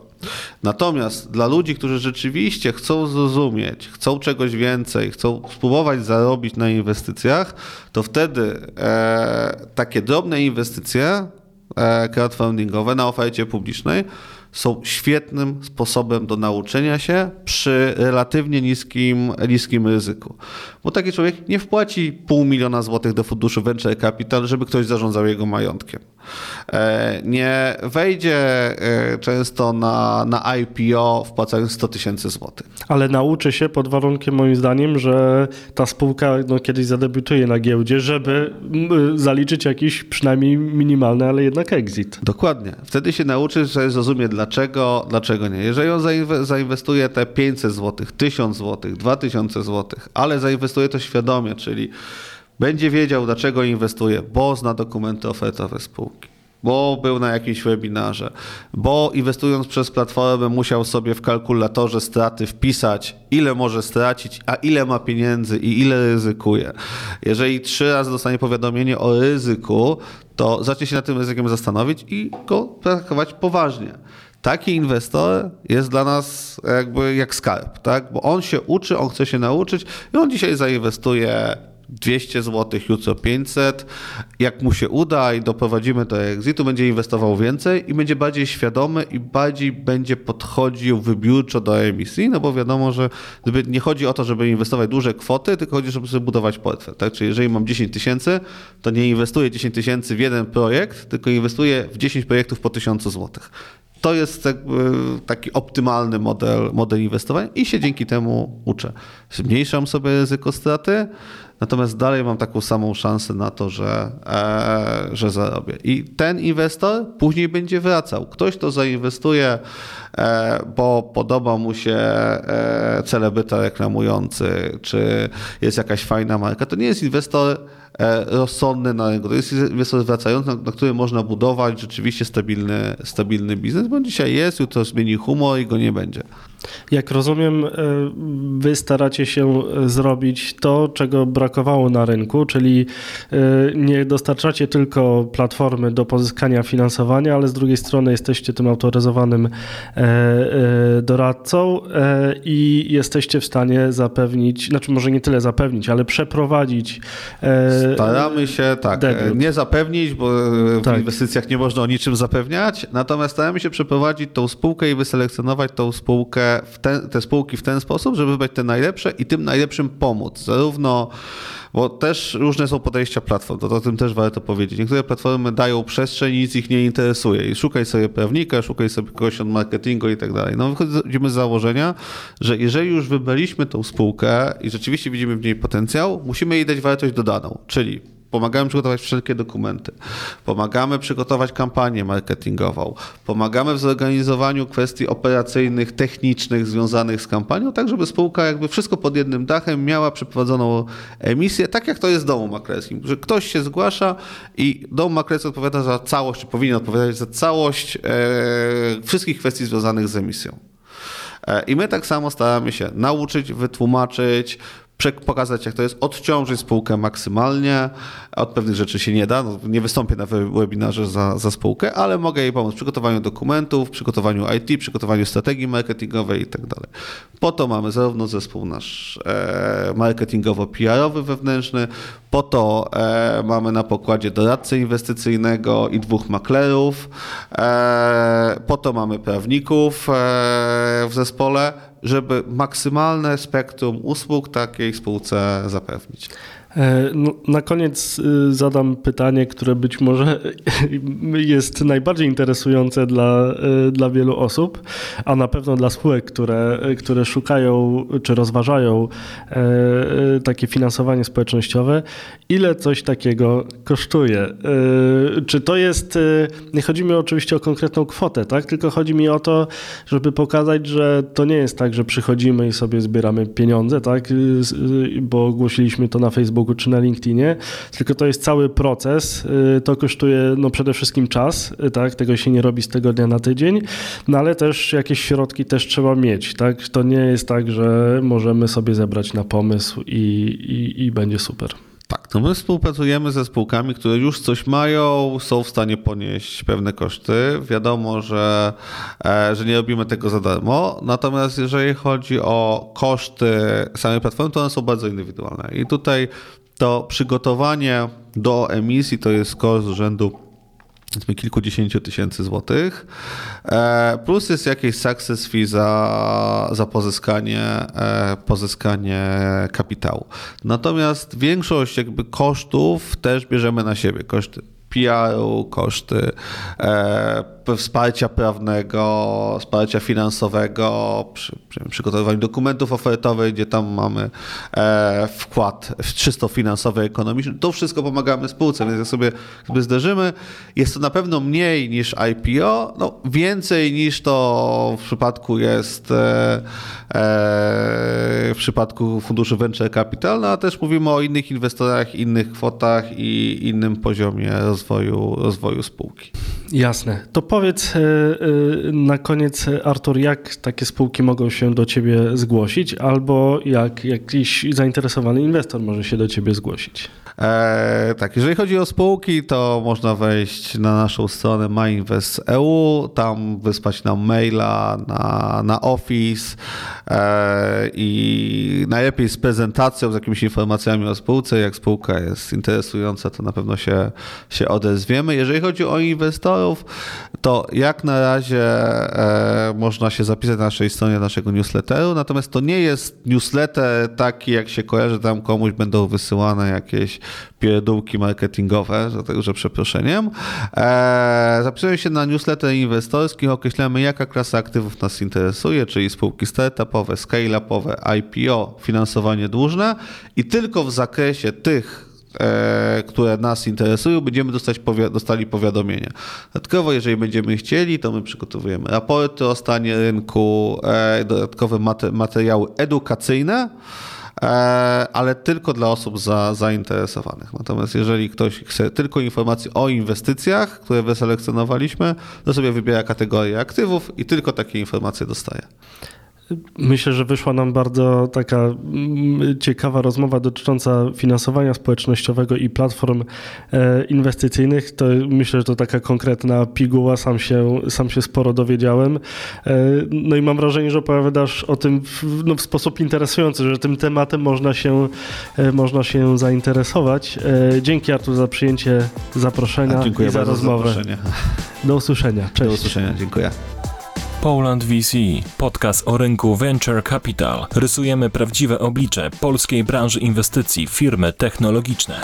Natomiast dla ludzi, którzy rzeczywiście chcą zrozumieć, chcą czegoś więcej, chcą spróbować zarobić na inwestycjach, to wtedy e, takie drobne inwestycje e, crowdfundingowe na ofercie publicznej są świetnym sposobem do nauczenia się przy relatywnie niskim, niskim ryzyku. Bo taki człowiek nie wpłaci pół miliona złotych do funduszu Venture Capital, żeby ktoś zarządzał jego majątkiem. E, nie wejdzie e, często na, na IPO wpłacając 100 tysięcy złotych. Ale nauczy się pod warunkiem moim zdaniem, że ta spółka no, kiedyś zadebiutuje na giełdzie, żeby zaliczyć jakiś przynajmniej minimalny, ale jednak exit. Dokładnie. Wtedy się nauczy, że zrozumie dlaczego, dlaczego nie. Jeżeli on zainwestuje te 500 zł, 1000 zł, 2000 zł, ale zainwestuje to świadomie, czyli będzie wiedział, dlaczego inwestuje, bo zna dokumenty ofertowe spółki bo był na jakimś webinarze, bo inwestując przez platformę musiał sobie w kalkulatorze straty wpisać, ile może stracić, a ile ma pieniędzy i ile ryzykuje. Jeżeli trzy razy dostanie powiadomienie o ryzyku, to zacznie się nad tym ryzykiem zastanowić i go traktować poważnie taki inwestor jest dla nas jakby jak skarb, tak? Bo on się uczy, on chce się nauczyć i on dzisiaj zainwestuje 200 zł, jutro 500. Jak mu się uda i doprowadzimy do exitu, będzie inwestował więcej i będzie bardziej świadomy i bardziej będzie podchodził wybiórczo do emisji, no bo wiadomo, że nie chodzi o to, żeby inwestować duże kwoty, tylko chodzi, żeby sobie budować portfel. Tak? Czyli jeżeli mam 10 tysięcy, to nie inwestuję 10 tysięcy w jeden projekt, tylko inwestuję w 10 projektów po 1000 zł To jest taki optymalny model, model inwestowania i się dzięki temu uczę. Zmniejszam sobie ryzyko straty, natomiast dalej mam taką samą szansę na to, że, e, że zarobię. I ten inwestor później będzie wracał. Ktoś, kto zainwestuje, e, bo podoba mu się e, celebryta reklamujący, czy jest jakaś fajna marka, to nie jest inwestor E, rozsądny na rynku. To jest inwestor wracający, na, na można budować rzeczywiście stabilny, stabilny biznes, bo dzisiaj jest, jutro zmieni humor i go nie będzie. Jak rozumiem, e, wy staracie się zrobić to, czego brakowało na rynku, czyli e, nie dostarczacie tylko platformy do pozyskania finansowania, ale z drugiej strony jesteście tym autoryzowanym doradcą i jesteście w stanie zapewnić, znaczy może nie tyle zapewnić, ale przeprowadzić Staramy się tak, nie zapewnić, bo w tak. inwestycjach nie można o niczym zapewniać, natomiast staramy się przeprowadzić tą spółkę i wyselekcjonować tą spółkę, te spółki w ten sposób, żeby wybrać te najlepsze i tym najlepszym pomóc. Zarówno bo też różne są podejścia platform, to o tym też warto powiedzieć. Niektóre platformy dają przestrzeń, nic ich nie interesuje i szukaj sobie prawnika, szukaj sobie kogoś od marketingu i tak dalej. No wychodzimy z założenia, że jeżeli już wybraliśmy tą spółkę i rzeczywiście widzimy w niej potencjał, musimy jej dać wartość dodaną, czyli Pomagamy przygotować wszelkie dokumenty. Pomagamy przygotować kampanię marketingową. Pomagamy w zorganizowaniu kwestii operacyjnych, technicznych związanych z kampanią, tak żeby spółka jakby wszystko pod jednym dachem miała przeprowadzoną emisję, tak jak to jest w domu maklerskim, że ktoś się zgłasza i dom maklerski odpowiada za całość, powinien odpowiadać za całość e, wszystkich kwestii związanych z emisją. E, I my tak samo staramy się nauczyć, wytłumaczyć, pokazać, jak to jest, odciążyć spółkę maksymalnie. Od pewnych rzeczy się nie da. No, nie wystąpię na webinarze za, za spółkę, ale mogę jej pomóc w przygotowaniu dokumentów, przygotowaniu IT, przygotowaniu strategii marketingowej i tak. Po to mamy zarówno zespół nasz e, marketingowo-PR-owy wewnętrzny, po to e, mamy na pokładzie doradcę inwestycyjnego i dwóch maklerów, e, po to mamy prawników e, w zespole, żeby maksymalne spektrum usług takiej spółce zapewnić. E, no, na koniec y, zadam pytanie, które być może <laughs> jest najbardziej interesujące dla, y, dla wielu osób, a na pewno dla spółek, które, które szukają czy rozważają e, e, takie finansowanie społecznościowe. Ile coś takiego kosztuje? Czy to jest, nie chodzi mi oczywiście o konkretną kwotę, tak? tylko chodzi mi o to, żeby pokazać, że to nie jest tak, że przychodzimy i sobie zbieramy pieniądze, tak? bo ogłosiliśmy to na Facebooku Facebooku czy na LinkedInie, tylko to jest cały proces. Y, to kosztuje no, przede wszystkim czas, y, tak? tego się nie robi z tego dnia na tydzień, no ale też jakieś środki też trzeba mieć. Tak? To nie jest tak, że możemy sobie zebrać na pomysł i, i, i będzie super. Tak, to my współpracujemy ze spółkami, które już coś mają, są w stanie ponieść pewne koszty. Wiadomo, że, e, że nie robimy tego za darmo, natomiast jeżeli chodzi o koszty samej platformy, to one są bardzo indywidualne. I tutaj to przygotowanie do emisji to jest koszt rzędu kilkudziesięciu tysięcy złotych, e, plus jest jakieś success fee za, za pozyskanie, e, pozyskanie kapitału. Natomiast większość jakby kosztów też bierzemy na siebie, koszty PR-u, koszty e, wsparcia prawnego, wsparcia finansowego, przy, przy przygotowywaniu dokumentów ofertowych, gdzie tam mamy e, wkład czysto finansowy, ekonomiczny. To wszystko pomagamy spółce, więc jak sobie, sobie zderzymy, jest to na pewno mniej niż IPO, no więcej niż to w przypadku jest e, e, w przypadku funduszy venture capital, no a też mówimy o innych inwestorach, innych kwotach i innym poziomie rozwoju, rozwoju spółki. Jasne. To po powiedz e, e, na koniec, Artur, jak takie spółki mogą się do Ciebie zgłosić, albo jak jakiś zainteresowany inwestor może się do Ciebie zgłosić? E, tak, jeżeli chodzi o spółki, to można wejść na naszą stronę myinvest.eu, tam wysłać nam maila na, na Office e, i najlepiej z prezentacją, z jakimiś informacjami o spółce. Jak spółka jest interesująca, to na pewno się, się odezwiemy. Jeżeli chodzi o inwestorów, to jak na razie e, można się zapisać na naszej stronie naszego newsletteru, natomiast to nie jest newsletter taki, jak się kojarzy, tam komuś będą wysyłane jakieś pierdółki marketingowe, za tego, że przeproszeniem. E, zapisujemy się na newsletter inwestorski, określamy jaka klasa aktywów nas interesuje, czyli spółki startupowe, scale-upowe, IPO, finansowanie dłużne i tylko w zakresie tych e, które nas interesują, będziemy dostać dostali powiadomienia. Dodatkowo, jeżeli będziemy chcieli, to my przygotowujemy raporty o stanie rynku, e, dodatkowe mate- materiały edukacyjne, ale tylko dla osób za, zainteresowanych. Natomiast jeżeli ktoś chce tylko informacji o inwestycjach, które wyselekcjonowaliśmy, to sobie wybiera kategorię aktywów i tylko takie informacje dostaje. Myślę, że wyszła nam bardzo taka mm, ciekawa rozmowa dotycząca finansowania społecznościowego i platform e, inwestycyjnych. To myślę, że to taka konkretna piguła, sam się, sam się sporo dowiedziałem. E, no i mam wrażenie, że opowiadasz o tym w, no, w sposób interesujący, że tym tematem można się, e, można się zainteresować. Dzięki Artur za przyjęcie zaproszenia i za rozmowę. za. Do usłyszenia. Cześć. Do usłyszenia. Dziękuję. Poland VC, podcast o rynku Venture Capital. Rysujemy prawdziwe oblicze polskiej branży inwestycji, firmy technologiczne.